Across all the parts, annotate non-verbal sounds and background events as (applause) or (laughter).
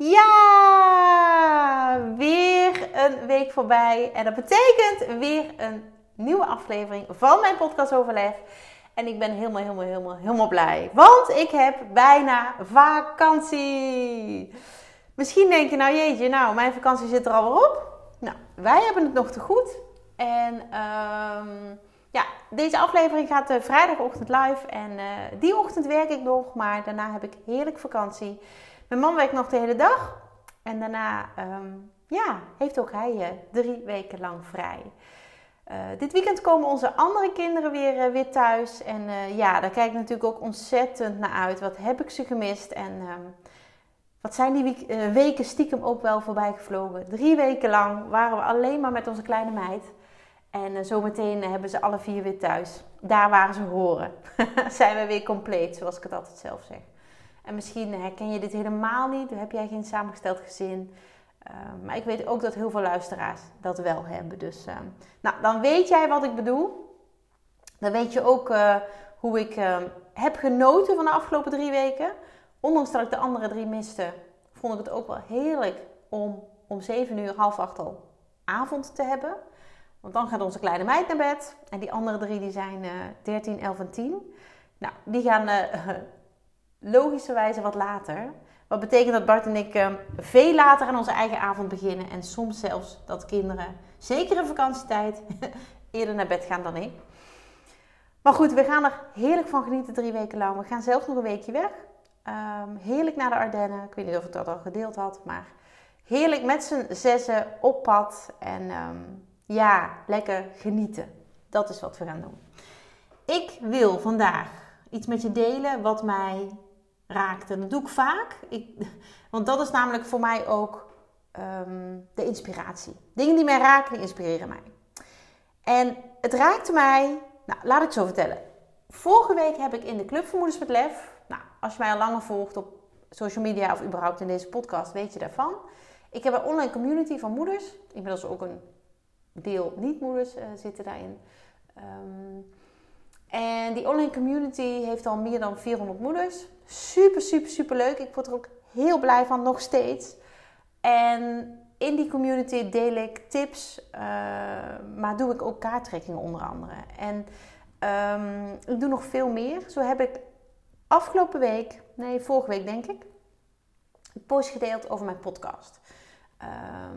Ja, weer een week voorbij. En dat betekent weer een nieuwe aflevering van mijn podcast Overleg. En ik ben helemaal, helemaal, helemaal, helemaal blij. Want ik heb bijna vakantie. Misschien denk je, nou jeetje, nou, mijn vakantie zit er al weer op. Nou, wij hebben het nog te goed. En um, ja, deze aflevering gaat uh, vrijdagochtend live. En uh, die ochtend werk ik nog, maar daarna heb ik heerlijk vakantie. Mijn man werkt nog de hele dag. En daarna um, ja, heeft ook hij uh, drie weken lang vrij. Uh, dit weekend komen onze andere kinderen weer, uh, weer thuis. En ja, daar kijk ik natuurlijk ook ontzettend naar uit. Wat heb ik ze gemist? En um, wat zijn die weken stiekem ook wel voorbij gevlogen? Drie weken lang waren we alleen maar met onze kleine meid. En zometeen hebben ze alle vier weer thuis. Daar waar ze horen. (laughs) zijn we weer compleet, zoals ik het altijd zelf zeg. En misschien herken je dit helemaal niet. Heb jij geen samengesteld gezin? Uh, maar ik weet ook dat heel veel luisteraars dat wel hebben. Dus uh, nou, dan weet jij wat ik bedoel. Dan weet je ook uh, hoe ik ehm, heb genoten van de afgelopen drie weken. Ondanks dat ik de andere drie miste, vond ik het ook wel heerlijk om om 7 uur, half acht al avond te hebben. Want dan gaat onze kleine meid naar bed. En die andere drie die zijn 13, 11 en 10. Nou, die gaan logischerwijze wat later. Wat betekent dat Bart en ik uh, veel later aan onze eigen avond beginnen. En soms zelfs dat kinderen, zeker in vakantietijd, (laughs) eerder naar bed gaan dan ik. Maar goed, we gaan er heerlijk van genieten drie weken lang. We gaan zelfs nog een weekje weg. Um, heerlijk naar de Ardennen. Ik weet niet of ik dat al gedeeld had, maar heerlijk met z'n zessen op pad. En um, ja, lekker genieten. Dat is wat we gaan doen. Ik wil vandaag iets met je delen wat mij raakte. Dat doe ik vaak. Ik, want dat is namelijk voor mij ook um, de inspiratie. Dingen die mij raken, inspireren mij. En het raakte mij, nou laat ik zo vertellen. Vorige week heb ik in de Club voor Moeders met Lef, nou als je mij al langer volgt op social media of überhaupt in deze podcast, weet je daarvan. Ik heb een online community van moeders. Inmiddels ook een deel niet-moeders uh, zitten daarin. Um, en die online community heeft al meer dan 400 moeders. Super, super, super leuk. Ik word er ook heel blij van, nog steeds. En in die community deel ik tips, uh, maar doe ik ook kaarttrekkingen onder andere. En um, ik doe nog veel meer. Zo heb ik afgelopen week, nee, vorige week denk ik, een post gedeeld over mijn podcast. Uh,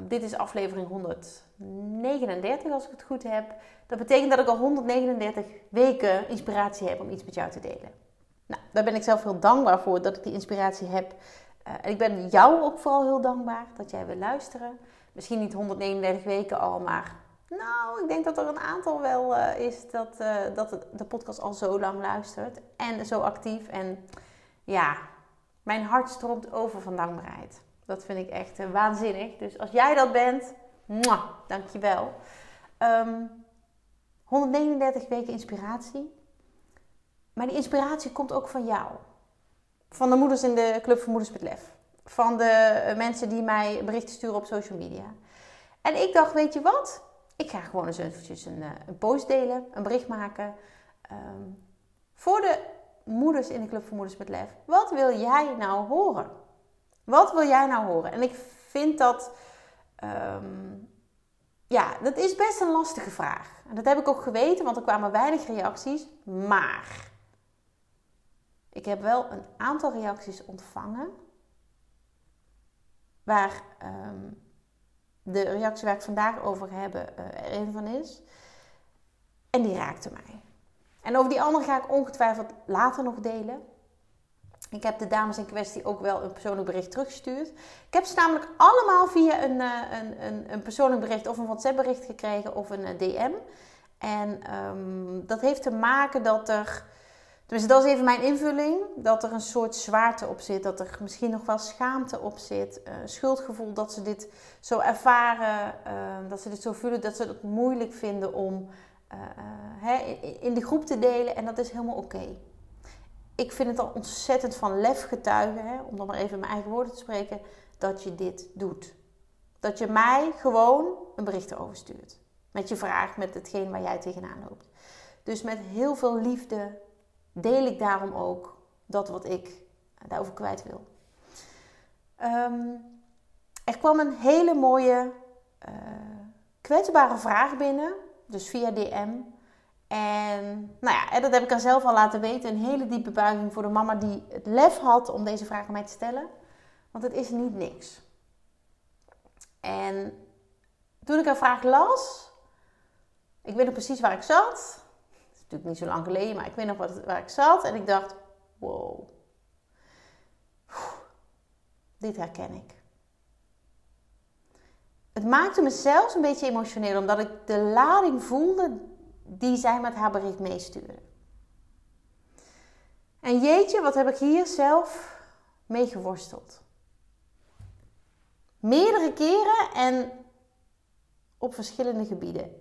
dit is aflevering 139 als ik het goed heb. Dat betekent dat ik al 139 weken inspiratie heb om iets met jou te delen. Nou, daar ben ik zelf heel dankbaar voor dat ik die inspiratie heb. Uh, en ik ben jou ook vooral heel dankbaar dat jij wil luisteren. Misschien niet 139 weken al, maar nou, ik denk dat er een aantal wel uh, is dat, uh, dat de podcast al zo lang luistert. En zo actief. En ja, mijn hart stroomt over van dankbaarheid. Dat vind ik echt waanzinnig. Dus als jij dat bent, mwah, dankjewel. Um, 139 weken inspiratie. Maar die inspiratie komt ook van jou. Van de moeders in de Club voor Moeders met Lef. Van de mensen die mij berichten sturen op social media. En ik dacht, weet je wat? Ik ga gewoon eens eventjes een, een post delen, een bericht maken. Um, voor de moeders in de Club voor Moeders met Lef. Wat wil jij nou horen? Wat wil jij nou horen? En ik vind dat. Um, ja, dat is best een lastige vraag. En dat heb ik ook geweten, want er kwamen weinig reacties. Maar ik heb wel een aantal reacties ontvangen. Waar um, de reactie waar ik vandaag over heb uh, er een van is. En die raakte mij. En over die andere ga ik ongetwijfeld later nog delen. Ik heb de dames in kwestie ook wel een persoonlijk bericht teruggestuurd. Ik heb ze namelijk allemaal via een, een, een, een persoonlijk bericht of een WhatsApp bericht gekregen of een DM. En um, dat heeft te maken dat er Dus dat is even mijn invulling. Dat er een soort zwaarte op zit. Dat er misschien nog wel schaamte op zit. Uh, schuldgevoel dat ze dit zo ervaren. Uh, dat ze dit zo voelen. Dat ze het moeilijk vinden om uh, hè, in de groep te delen. En dat is helemaal oké. Ik vind het al ontzettend van lef getuigen. Hè, om dan maar even mijn eigen woorden te spreken. Dat je dit doet. Dat je mij gewoon een bericht erover stuurt. Met je vraag, met hetgeen waar jij tegenaan loopt. Dus met heel veel liefde deel ik daarom ook dat wat ik daarover kwijt wil. Ehm, er kwam een hele mooie uh, kwetsbare vraag binnen, dus via DM. En nou ja, dat heb ik haar zelf al laten weten. Een hele diepe buiging voor de mama die het lef had om deze vraag aan mij te stellen. Want het is niet niks. En toen ik haar vraag las, ik weet nog precies waar ik zat natuurlijk niet zo lang geleden, maar ik weet nog wat, waar ik zat. En ik dacht, wow, dit herken ik. Het maakte me zelfs een beetje emotioneel, omdat ik de lading voelde die zij met haar bericht meestuurde. En jeetje, wat heb ik hier zelf mee geworsteld. Meerdere keren en op verschillende gebieden.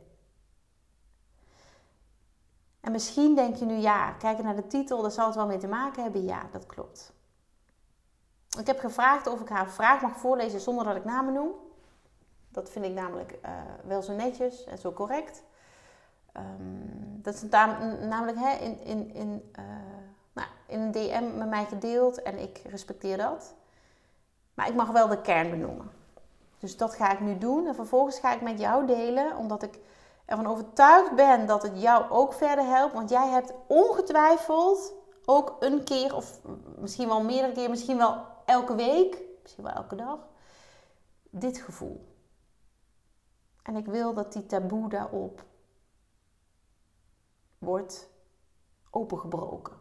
En misschien denk je nu, ja, kijken naar de titel, daar zal het wel mee te maken hebben. Ja, dat klopt. Ik heb gevraagd of ik haar vraag mag voorlezen zonder dat ik namen noem. Dat vind ik namelijk uh, wel zo netjes en zo correct. Um, dat is namelijk hè, in, in, in, uh, nou, in een DM met mij gedeeld en ik respecteer dat. Maar ik mag wel de kern benoemen. Dus dat ga ik nu doen. En vervolgens ga ik met jou delen, omdat ik ervan overtuigd ben dat het jou ook verder helpt. Want jij hebt ongetwijfeld ook een keer, of misschien wel meerdere keer, misschien wel elke week, misschien wel elke dag, dit gevoel. En ik wil dat die taboe daarop wordt opengebroken.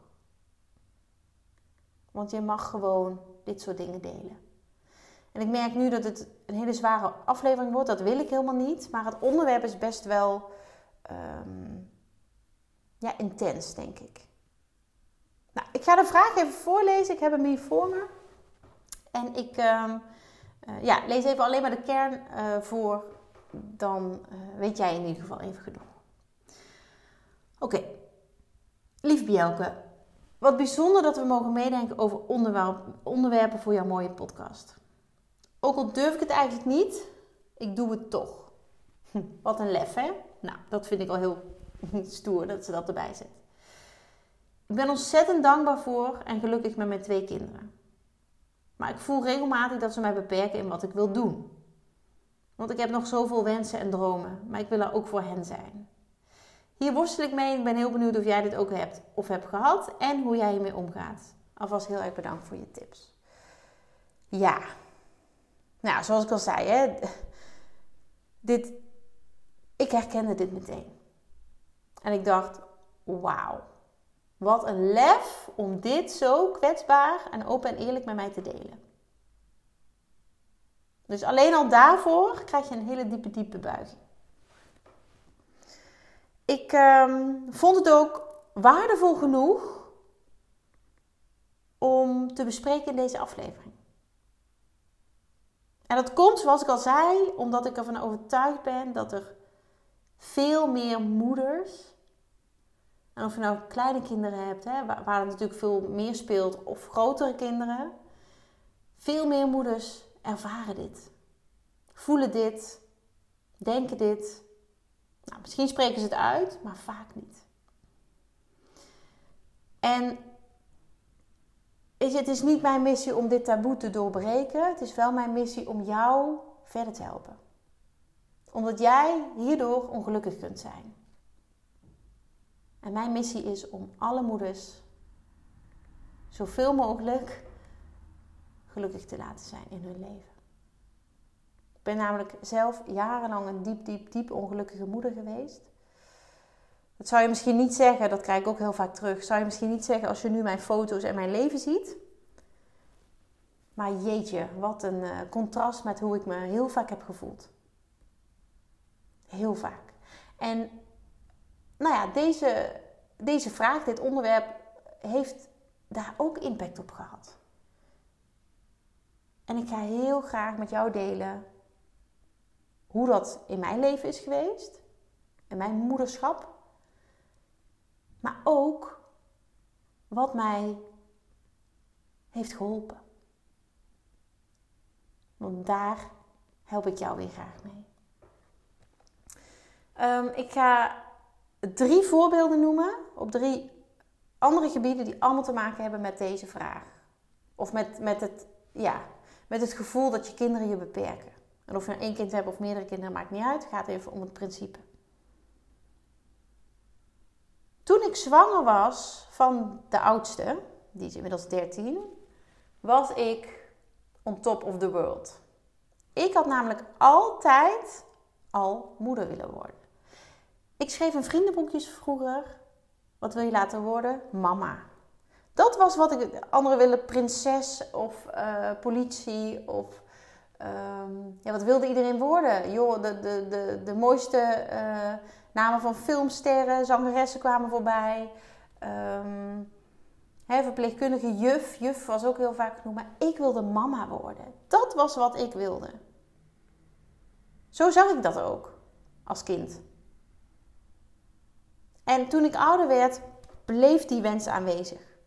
Want je mag gewoon dit soort dingen delen. En ik merk nu dat het een hele zware aflevering wordt. Dat wil ik helemaal niet. Maar het onderwerp is best wel ehm, ja, intens, denk ik. Nou, ik ga de vraag even voorlezen. Ik heb hem hier voor me. En ik uh, ja, lees even alleen maar de kern uh, voor. Dan uh, weet jij in ieder geval even genoeg. Oké. Okay. Lief Bjelke, wat bijzonder dat we mogen meedenken over onderwerpen voor jouw mooie podcast. Ook al durf ik het eigenlijk niet, ik doe het toch. (laughs) Wat een lef, hè? Nou, dat vind ik al heel (laughs) stoer dat ze dat erbij zet. Ik ben ontzettend dankbaar voor en gelukkig met mijn twee kinderen. Maar ik voel regelmatig dat ze mij beperken in wat ik wil doen. Want ik heb nog zoveel wensen en dromen, maar ik wil er ook voor hen zijn. Hier worstel ik mee en ik ben heel benieuwd of jij dit ook hebt of hebt gehad en hoe jij hiermee omgaat. Alvast heel erg bedankt voor je tips. Ja, nou, zoals ik al zei, hè, dit, ik herkende dit meteen. En ik dacht, wauw, wat een lef om dit zo kwetsbaar en open en eerlijk met mij te delen. Dus alleen al daarvoor krijg je een hele diepe, diepe buiging. Ik ehm, vond het ook waardevol genoeg om te bespreken in deze aflevering. En dat komt, zoals ik al zei, omdat ik ervan overtuigd ben dat er veel meer moeders, en of je nou kleine kinderen hebt, hè, waar, het natuurlijk veel meer speelt, of grotere kinderen, veel meer moeders ervaren dit. Voelen dit, denken dit. Nou, misschien spreken ze het uit, maar vaak niet. En het is niet mijn missie om dit taboe te doorbreken. Het is wel mijn missie om jou verder te helpen. Omdat jij hierdoor ongelukkig kunt zijn. En mijn missie is om alle moeders zoveel mogelijk gelukkig te laten zijn in hun leven. Ik ben namelijk zelf jarenlang een diep, diep, diep ongelukkige moeder geweest. Dat zou je misschien niet zeggen, dat krijg ik ook heel vaak terug. Zou je misschien niet zeggen als je nu mijn foto's en mijn leven ziet. Maar jeetje, wat een uh, contrast met hoe ik me heel vaak heb gevoeld. Heel vaak. En nou ja, deze, deze vraag, dit onderwerp, heeft daar ook impact op gehad. En ik ga heel graag met jou delen hoe dat in mijn leven is geweest, in mijn moederschap, maar ook wat mij heeft geholpen. Want daar help ik jou weer graag mee. Ehm, ik ga drie voorbeelden noemen op drie andere gebieden die allemaal te maken hebben met deze vraag. Of met, met, het, ja, met het gevoel dat je kinderen je beperken. En of je nou één kind hebt of meerdere kinderen, maakt niet uit. Het gaat even om het principe. Toen ik zwanger was van de oudste, die is inmiddels 13, was ik on top of the world. Ik had namelijk altijd al moeder willen worden. Ik schreef in vriendenboekjes vroeger: Wat wil je laten worden? Mama. Dat was wat ik. Anderen willen prinses of uh, politie of. Um, ja, wat wilde iedereen worden? Joh, de, de, de, de mooiste uh, namen van filmsterren, zangeressen kwamen voorbij. Hè, verpleegkundige juf. Juf was ook heel vaak genoemd. Maar ik wilde mama worden. Dat was wat ik wilde. Zo zag ik dat ook als kind. En toen ik ouder werd, bleef die wens aanwezig.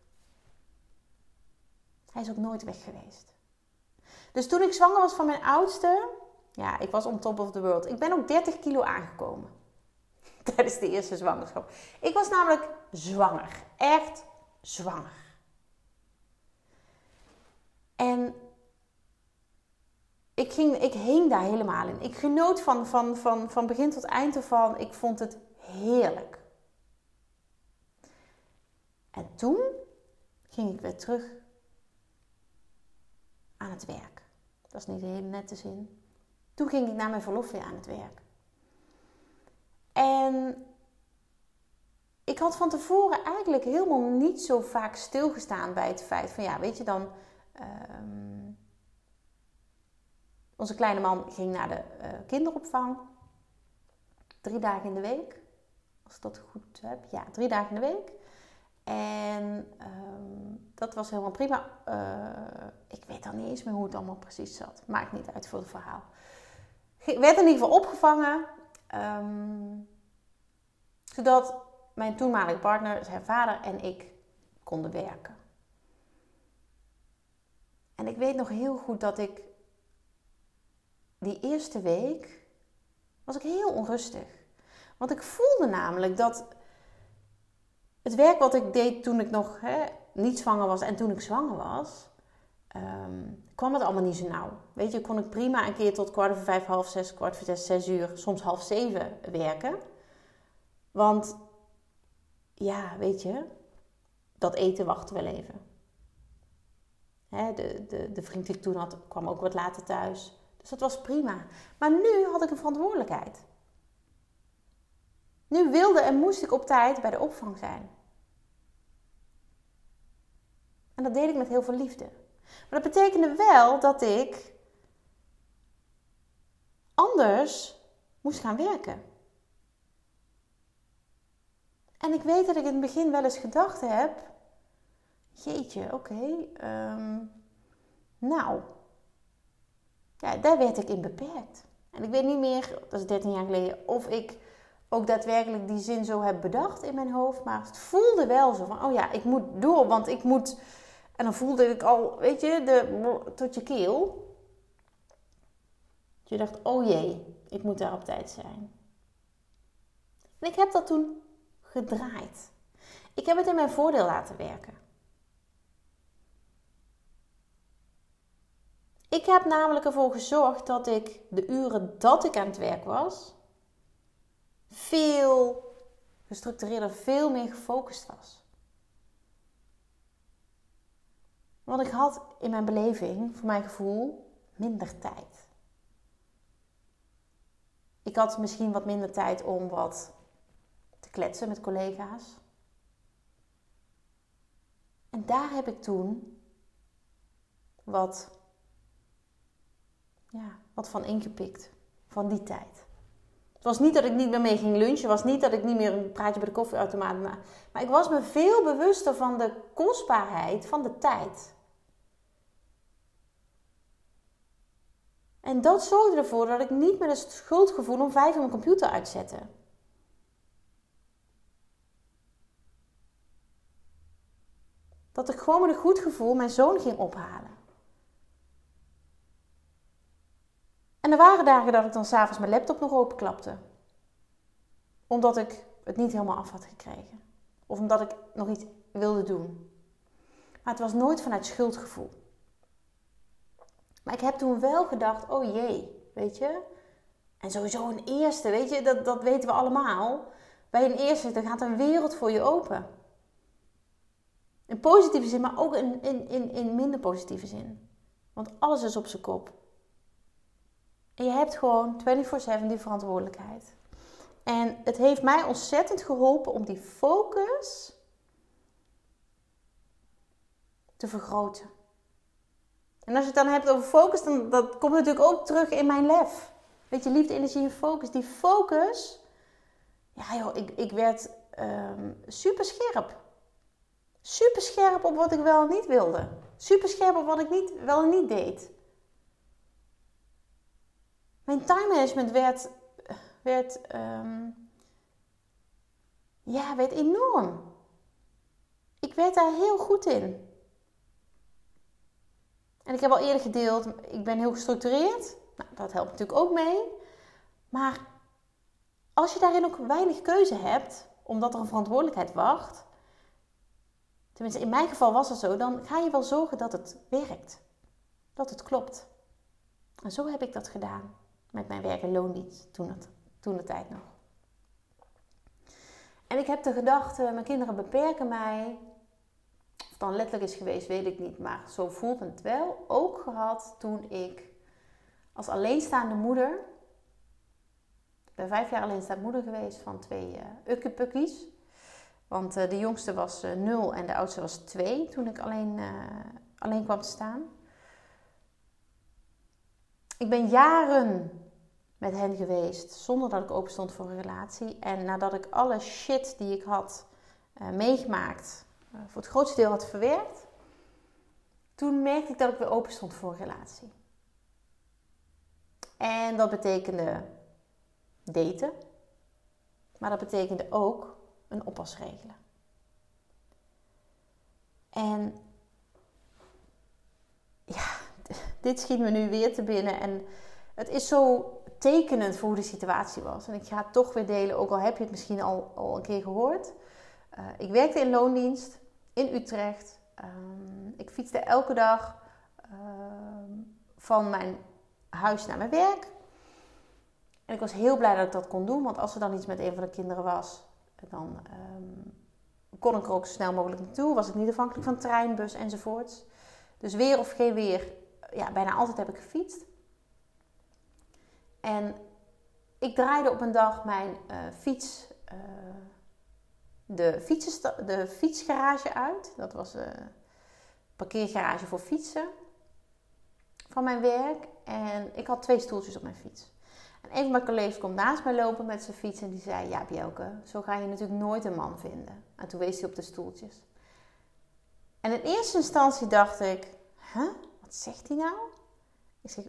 Hij is ook nooit weg geweest. Dus toen ik zwanger was van mijn oudste, ja, ik was on top of the world. Ik ben ook 30 kilo aangekomen (laughs) tijdens de eerste zwangerschap. Ik was namelijk zwanger, echt zwanger. En ik, ging, ik hing daar helemaal in. Ik genoot van, van, van, van begin tot eind ervan. Ik vond het heerlijk. En toen ging ik weer terug aan het werk. Dat is niet een hele nette zin. Toen ging ik na mijn verlof weer aan het werk. En ik had van tevoren eigenlijk helemaal niet zo vaak stilgestaan bij het feit van ja, weet je dan. Ehm, onze kleine man ging naar de uh, kinderopvang. Drie dagen in de week. Als ik dat goed heb. Ja, drie dagen in de week. En um, dat was helemaal prima. Uh, ik weet dan niet eens meer hoe het allemaal precies zat. Maakt niet uit voor het verhaal. Ik werd in ieder geval opgevangen. Um, zodat mijn toenmalige partner, zijn vader en ik konden werken. En ik weet nog heel goed dat ik die eerste week was ik heel onrustig. Want ik voelde namelijk dat het werk wat ik deed toen ik nog hè, niet zwanger was en toen ik zwanger was, um, kwam het allemaal niet zo nauw. Weet je, kon ik prima een keer tot kwart voor vijf, half zes, kwart voor zes, zes uur, soms half zeven werken. Want ja, weet je, dat eten wachtte wel even. Hè, de, de, de vriend die ik toen had, kwam ook wat later thuis. Dus dat was prima. Maar nu had ik een verantwoordelijkheid. Nu wilde en moest ik op tijd bij de opvang zijn. En dat deed ik met heel veel liefde. Maar dat betekende wel dat ik anders moest gaan werken. En ik weet dat ik in het begin wel eens gedacht heb: jeetje, oké, ehm, nou, ja, daar werd ik in beperkt. En ik weet niet meer, dat is 13 jaar geleden, of ik ook daadwerkelijk die zin zo heb bedacht in mijn hoofd. Maar het voelde wel zo van, oh ja, ik moet door, want ik moet... En dan voelde ik al, weet je, de, tot je keel. Je dacht, oh jee, ik moet daar op tijd zijn. En ik heb dat toen gedraaid. Ik heb het in mijn voordeel laten werken. Ik heb namelijk ervoor gezorgd dat ik de uren dat ik aan het werk was, veel gestructureerder, veel meer gefocust was. Want ik had in mijn beleving, voor mijn gevoel, minder tijd. Ik had misschien wat minder tijd om wat te kletsen met collega's. En daar heb ik toen wat ja, wat van ingepikt van die tijd. Het was niet dat ik niet meer mee ging lunchen. Het was niet dat ik niet meer een praatje bij de koffieautomaat maakte. Maar ik was me veel bewuster van de kostbaarheid van de tijd. En dat zorgde ervoor dat ik niet meer het schuldgevoel om vijf uur mijn computer uitzette. Dat ik gewoon met een goed gevoel mijn zoon ging ophalen. En er waren dagen dat ik dan s'avonds mijn laptop nog openklapte. Omdat ik het niet helemaal af had gekregen. Of omdat ik nog iets wilde doen. Maar het was nooit vanuit schuldgevoel. Maar ik heb toen wel gedacht, oh jee, weet je. En sowieso een eerste, weet je, dat, dat weten we allemaal. Bij een eerste, gaat een wereld voor je open. In positieve zin, maar ook in, in, in, in minder positieve zin. Want alles is op zijn kop. En je hebt gewoon 24/7 die verantwoordelijkheid. En het heeft mij ontzettend geholpen om die focus te vergroten. En als je het dan hebt over focus, dan dat komt natuurlijk ook terug in mijn lef. Weet je, liefde, energie en focus. Die focus, ja joh, ik, ik werd um, super scherp. Super scherp op wat ik wel niet wilde. Super scherp op wat ik niet, wel niet deed. Mijn time management werd, werd, um, ja, werd enorm. Ik werd daar heel goed in. En ik heb al eerder gedeeld, ik ben heel gestructureerd. Nou, dat helpt natuurlijk ook mee. Maar als je daarin ook weinig keuze hebt, omdat er een verantwoordelijkheid wacht, tenminste in mijn geval was het zo, dan ga je wel zorgen dat het werkt. Dat het klopt. En zo heb ik dat gedaan met mijn werk in loondienst toen, het, toen de tijd nog. En ik heb de gedachte, mijn kinderen beperken mij. Of dan letterlijk is geweest, weet ik niet. Maar zo voelt het wel. Ook gehad toen ik als alleenstaande moeder... Ik ben vijf jaar alleenstaande moeder geweest van twee uh, ukkepukkies. Want uh, de jongste was uh, nul en de oudste was twee toen ik alleen, alleen kwam te staan. Ik ben jaren met hen geweest zonder dat ik open stond voor een relatie. En nadat ik alle shit die ik had uh, meegemaakt, uh, voor het grootste deel had verwerkt, toen merkte ik dat ik weer open stond voor een relatie. En dat betekende daten, maar dat betekende ook een oppas regelen. En ja, (laughs) dit schiet me nu weer te binnen. En het is zo tekenend voor hoe de situatie was. En ik ga het toch weer delen, ook al heb je het misschien al, al een keer gehoord. Uh, ik werkte in loondienst in Utrecht. Um, ik fietste elke dag uh, van mijn huis naar mijn werk. En ik was heel blij dat ik dat kon doen, want als er dan iets met een van de kinderen was, dan um, kon ik er ook zo snel mogelijk naartoe. Was ik niet afhankelijk van trein, bus enzovoorts. Dus weer of geen weer, ja, bijna altijd heb ik gefietst. En ik draaide op een dag mijn uh, fiets, uh, de, de fietsgarage uit. Dat was een uh, parkeergarage voor fietsen van mijn werk. En ik had twee stoeltjes op mijn fiets. En een van mijn collega's komt naast mij lopen met zijn fiets en die zei: Ja, Bjelke, zo ga je natuurlijk nooit een man vinden. En toen wees hij op de stoeltjes. En in eerste instantie dacht ik: Huh, wat zegt hij nou? Ik zeg: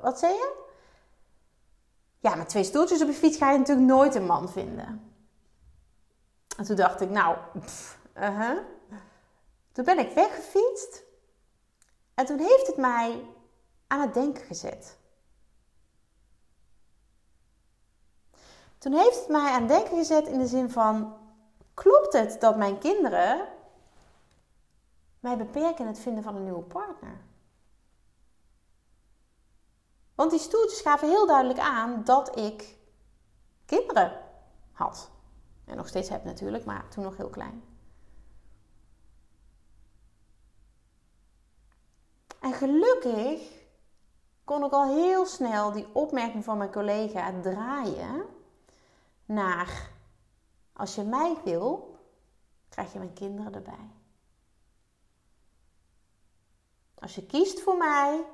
Wat zei je? Ja, met twee stoeltjes op je fiets ga je natuurlijk nooit een man vinden. En toen dacht ik, nou, uh -huh. toen ben ik weggefietst. En toen heeft het mij aan het denken gezet. Toen heeft het mij aan het denken gezet in de zin van: klopt het dat mijn kinderen mij beperken in het vinden van een nieuwe partner? Want die stoeltjes gaven heel duidelijk aan dat ik kinderen had. En nog steeds heb natuurlijk, maar toen nog heel klein. En gelukkig kon ik al heel snel die opmerking van mijn collega draaien naar: als je mij wil, krijg je mijn kinderen erbij. Als je kiest voor mij,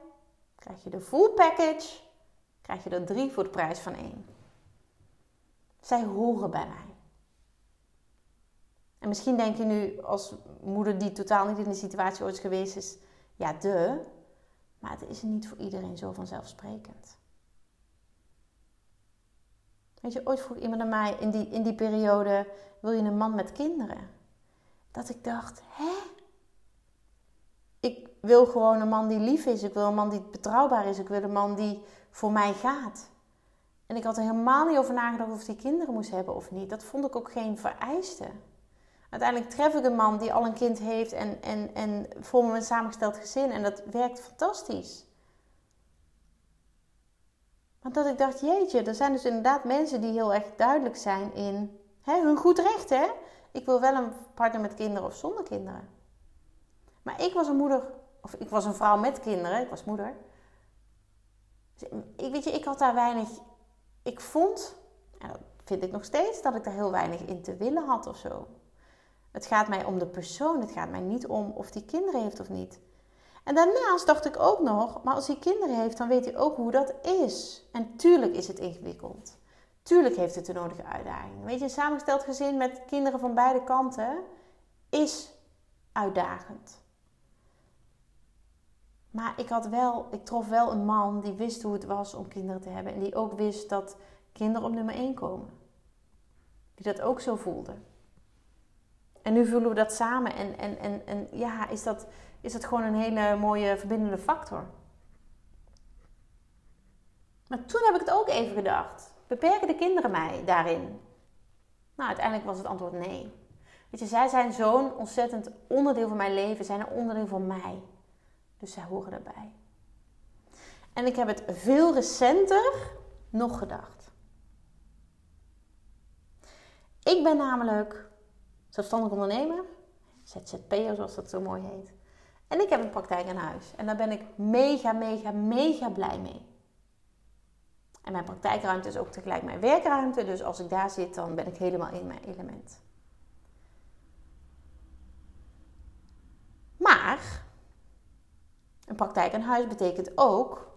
Krijg je de full package, krijg je er drie voor de prijs van één. Zij horen bij mij. En misschien denk je nu als moeder die totaal niet in de situatie ooit geweest is, ja, de. Maar het is niet voor iedereen zo vanzelfsprekend. Weet je, ooit vroeg iemand aan mij in die, in die periode: wil je een man met kinderen? Dat ik dacht: hè? Ik wil gewoon een man die lief is. Ik wil een man die betrouwbaar is. Ik wil een man die voor mij gaat. En ik had er helemaal niet over nagedacht of hij kinderen moest hebben of niet. Dat vond ik ook geen vereiste. Uiteindelijk tref ik een man die al een kind heeft en, en, en vormen een samengesteld gezin. En dat werkt fantastisch. Want dat ik dacht, jeetje, er zijn dus inderdaad mensen die heel erg duidelijk zijn in hè, hun goed recht. Hè? Ik wil wel een partner met kinderen of zonder kinderen. Maar ik was een moeder, of ik was een vrouw met kinderen, ik was moeder. Ik, weet je, ik had daar weinig, ik vond, en dat vind ik nog steeds, dat ik daar heel weinig in te willen had of zo. Het gaat mij om de persoon, het gaat mij niet om of die kinderen heeft of niet. En daarnaast dacht ik ook nog, maar als hij kinderen heeft, dan weet hij ook hoe dat is. En tuurlijk is het ingewikkeld. Tuurlijk heeft het de nodige uitdaging. Weet je, een samengesteld gezin met kinderen van beide kanten is uitdagend. Maar ik, had wel, ik trof wel een man die wist hoe het was om kinderen te hebben. En die ook wist dat kinderen op nummer 1 komen. Die dat ook zo voelde. En nu voelen we dat samen. En, en, en, en ja, is dat, is dat gewoon een hele mooie verbindende factor. Maar toen heb ik het ook even gedacht. Beperken de kinderen mij daarin? Nou, uiteindelijk was het antwoord nee. Weet je, zij zijn zo'n ontzettend onderdeel van mijn leven, zijn een onderdeel van mij. Dus zij horen erbij. En ik heb het veel recenter nog gedacht. Ik ben namelijk zelfstandig ondernemer, ZZP'er zoals dat zo mooi heet. En ik heb een praktijk aan huis. En daar ben ik mega, mega, mega blij mee. En mijn praktijkruimte is ook tegelijk mijn werkruimte. Dus als ik daar zit, dan ben ik helemaal in mijn element. Maar een praktijk aan huis betekent ook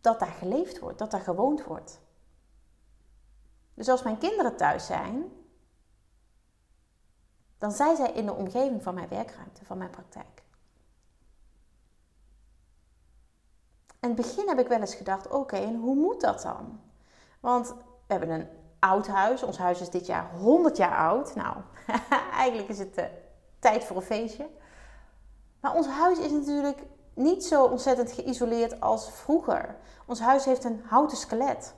dat daar geleefd wordt, dat daar gewoond wordt. Dus als mijn kinderen thuis zijn, dan zijn zij in de omgeving van mijn werkruimte, van mijn praktijk. In het begin heb ik wel eens gedacht: oké, en hoe moet dat dan? Want we hebben een oud huis. Ons huis is dit jaar 100 jaar oud. Nou, (laughs) eigenlijk is het uh, tijd voor een feestje. Maar ons huis is natuurlijk niet zo ontzettend geïsoleerd als vroeger. Ons huis heeft een houten skelet.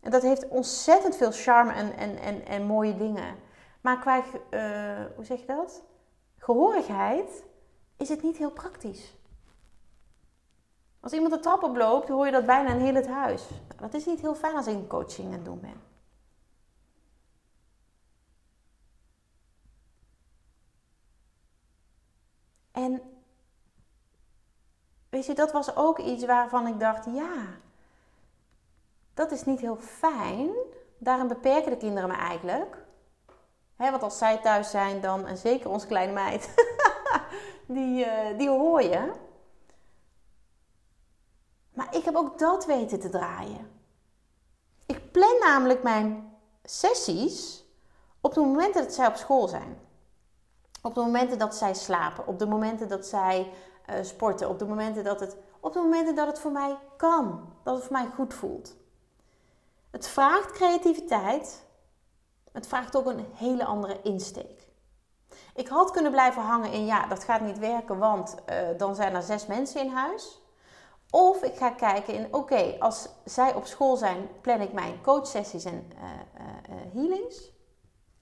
En dat heeft ontzettend veel charme en, en, en, en mooie dingen. Maar qua, uh, hoe zeg je dat? Gehorigheid is het niet heel praktisch. Als iemand de trap oploopt, hoor je dat bijna in heel het huis. Nou, dat is niet heel fijn als ik een coaching aan het doen ben. En weet je, dat was ook iets waarvan ik dacht, ja, dat is niet heel fijn. Daarom beperken de kinderen me eigenlijk. He, want als zij thuis zijn, dan, en zeker onze kleine meid, (laughs) die, uh, die hoor je. Maar ik heb ook dat weten te draaien. Ik plan namelijk mijn sessies op de momenten dat zij op school zijn. Op de momenten dat zij slapen. Op de momenten dat zij uh, sporten. Op de momenten dat het, op de momenten dat het voor mij kan. Dat het voor mij goed voelt. Het vraagt creativiteit. Het vraagt ook een hele andere insteek. Ik had kunnen blijven hangen in ja, dat gaat niet werken, want uh, dan zijn er zes mensen in huis. Of ik ga kijken in oké, als zij op school zijn, plan ik mijn coachsessies en uh, healings.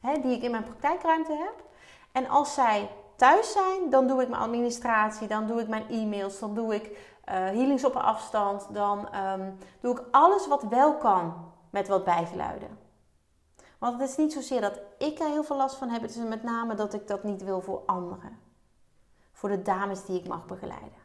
Hè, die ik in mijn praktijkruimte heb. En als zij thuis zijn, dan doe ik mijn administratie, dan doe ik mijn e-mails, dan doe ik healings op afstand, dan um, doe ik alles wat wel kan met wat bijgeluiden. Want het is niet zozeer dat ik er heel veel last van heb, het is met name dat ik dat niet wil voor anderen. Voor de dames die ik mag begeleiden.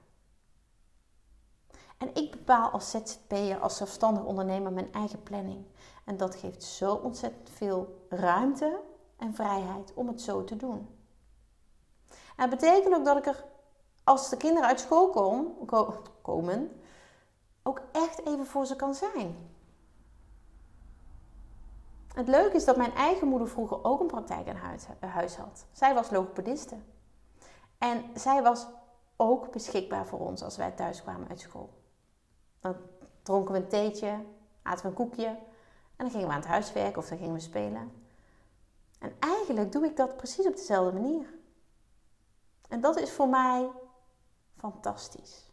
En ik bepaal als ZZP'er, als zelfstandig ondernemer mijn eigen planning. En dat geeft zo ontzettend veel ruimte en vrijheid om het zo te doen. En betekent ook dat ik er, als de kinderen uit school kom, komen, ook echt even voor ze kan zijn. Het leuke is dat mijn eigen moeder vroeger ook een praktijk in huis, huis had. Zij was logopediste. En zij was ook beschikbaar voor ons als wij thuis kwamen uit school. Dan dronken we een theetje, aten we een koekje en dan gingen we aan het huiswerk of dan gingen we spelen. En eigenlijk doe ik dat precies op dezelfde manier. En dat is voor mij fantastisch.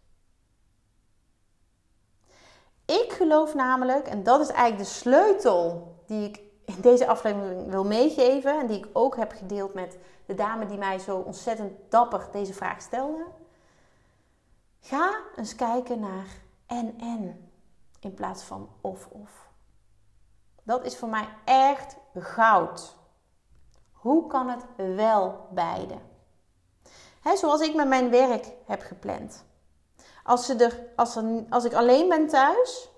Ik geloof namelijk, en dat is eigenlijk de sleutel die ik in deze aflevering wil meegeven en die ik ook heb gedeeld met de dame die mij zo ontzettend dapper deze vraag stelde. Ga eens kijken naar en en in plaats van of of. Dat is voor mij echt goud. Hoe kan het wel beide? He, zoals ik met mijn werk heb gepland. Als, ze er, als, er, als ik alleen ben thuis,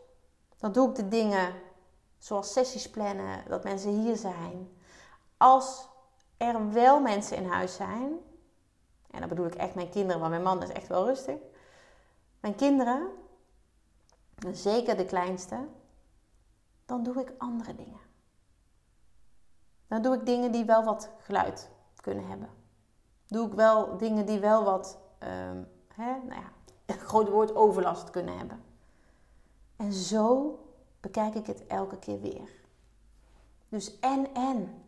dan doe ik de dingen zoals sessies plannen, dat mensen hier zijn. Als er wel mensen in huis zijn, en dan bedoel ik echt mijn kinderen, want mijn man is echt wel rustig. Mijn kinderen, zeker de kleinste, dan doe ik andere dingen. Dan doe ik dingen die wel wat geluid kunnen hebben. Doe ik wel dingen die wel wat, um, hè, nou ja, een groot woord overlast kunnen hebben. En zo bekijk ik het elke keer weer. Dus en en.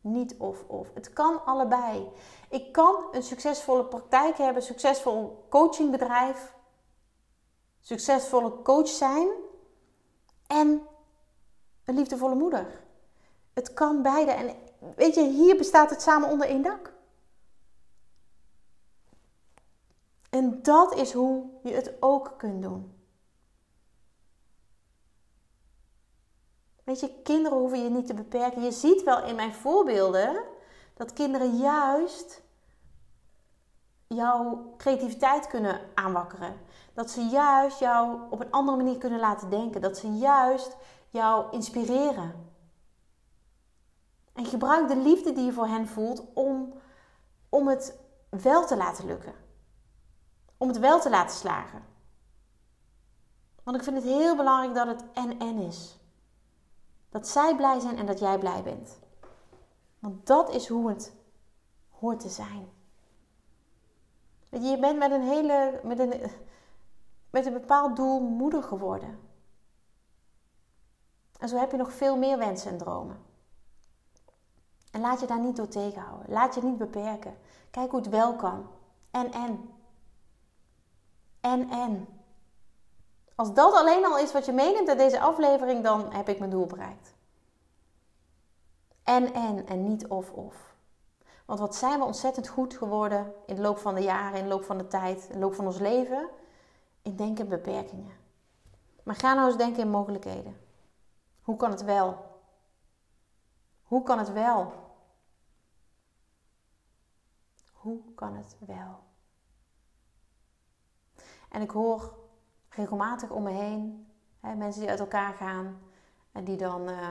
Niet of of. Het kan allebei. Ik kan een succesvolle praktijk hebben, succesvol coachingbedrijf, succesvolle coach zijn en een liefdevolle moeder. Het kan beide. En weet je, hier bestaat het samen onder één dak. En dat is hoe je het ook kunt doen. Weet je, kinderen hoeven je niet te beperken. Je ziet wel in mijn voorbeelden dat kinderen juist jouw creativiteit kunnen aanwakkeren. Dat ze juist jou op een andere manier kunnen laten denken. Dat ze juist jou inspireren. En gebruik de liefde die je voor hen voelt om, om het wel te laten lukken. Om het wel te laten slagen. Want ik vind het heel belangrijk dat het en-en is. Dat zij blij zijn en dat jij blij bent. Want dat is hoe het hoort te zijn. Je bent met een hele, met een, met een bepaald doel moeder geworden. En zo heb je nog veel meer wensen en dromen. En laat je daar niet door tegenhouden. Laat je niet beperken. Kijk hoe het wel kan. En en. En en. Als dat alleen al is wat je meeneemt uit deze aflevering, dan heb ik mijn doel bereikt. En en en niet of of. Want wat zijn we ontzettend goed geworden in de loop van de jaren, in de loop van de tijd, in de loop van ons leven? In denken in beperkingen. Maar ga nou eens denken in mogelijkheden. Hoe kan het wel? Hoe kan het wel? Hoe kan het wel? En ik hoor regelmatig om me heen hè, mensen die uit elkaar gaan en die dan uh,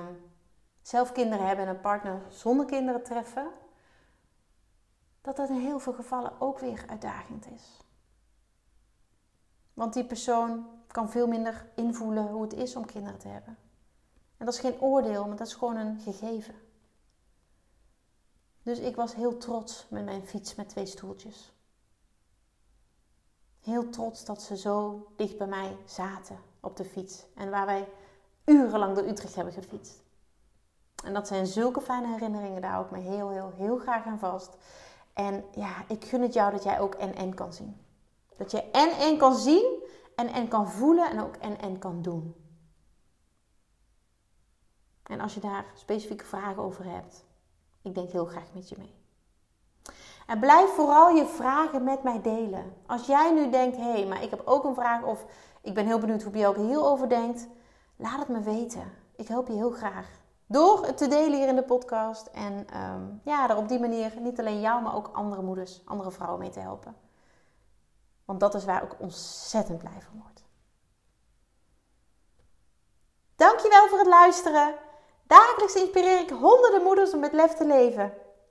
zelf kinderen hebben en een partner zonder kinderen treffen, dat dat in heel veel gevallen ook weer uitdagend is. Want die persoon kan veel minder invoelen hoe het is om kinderen te hebben. En dat is geen oordeel, maar dat is gewoon een gegeven. Dus ik was heel trots met mijn fiets met twee stoeltjes. Heel trots dat ze zo dicht bij mij zaten op de fiets. En waar wij urenlang door Utrecht hebben gefietst. En dat zijn zulke fijne herinneringen, daar hou ik me heel, heel, heel graag aan vast. En ja, ik gun het jou dat jij ook en en kan zien. Dat je en en kan zien en en kan voelen en ook en en kan doen. En als je daar specifieke vragen over hebt, ik denk heel graag met je mee. En blijf vooral je vragen met mij delen. Als jij nu denkt, hé, hey, maar ik heb ook een vraag of ik ben heel benieuwd hoe je ook heel over denkt, laat het me weten. Ik help je heel graag. Door het te delen hier in de podcast en ehm, ja, er op die manier niet alleen jou, maar ook andere moeders, andere vrouwen mee te helpen. Want dat is waar ik ontzettend blij van word. Dankjewel voor het luisteren. Dagelijks inspireer ik honderden moeders om met lef te leven.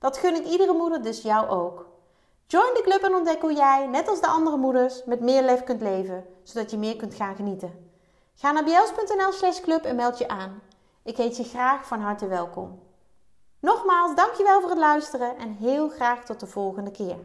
Dat gun ik iedere moeder, dus jou ook. Join de club en ontdek hoe jij, net als de andere moeders, met meer lef kunt leven, zodat je meer kunt gaan genieten. Ga naar bjels.nl slash club en meld je aan. Ik heet je graag van harte welkom. Nogmaals, dankjewel voor het luisteren en heel graag tot de volgende keer.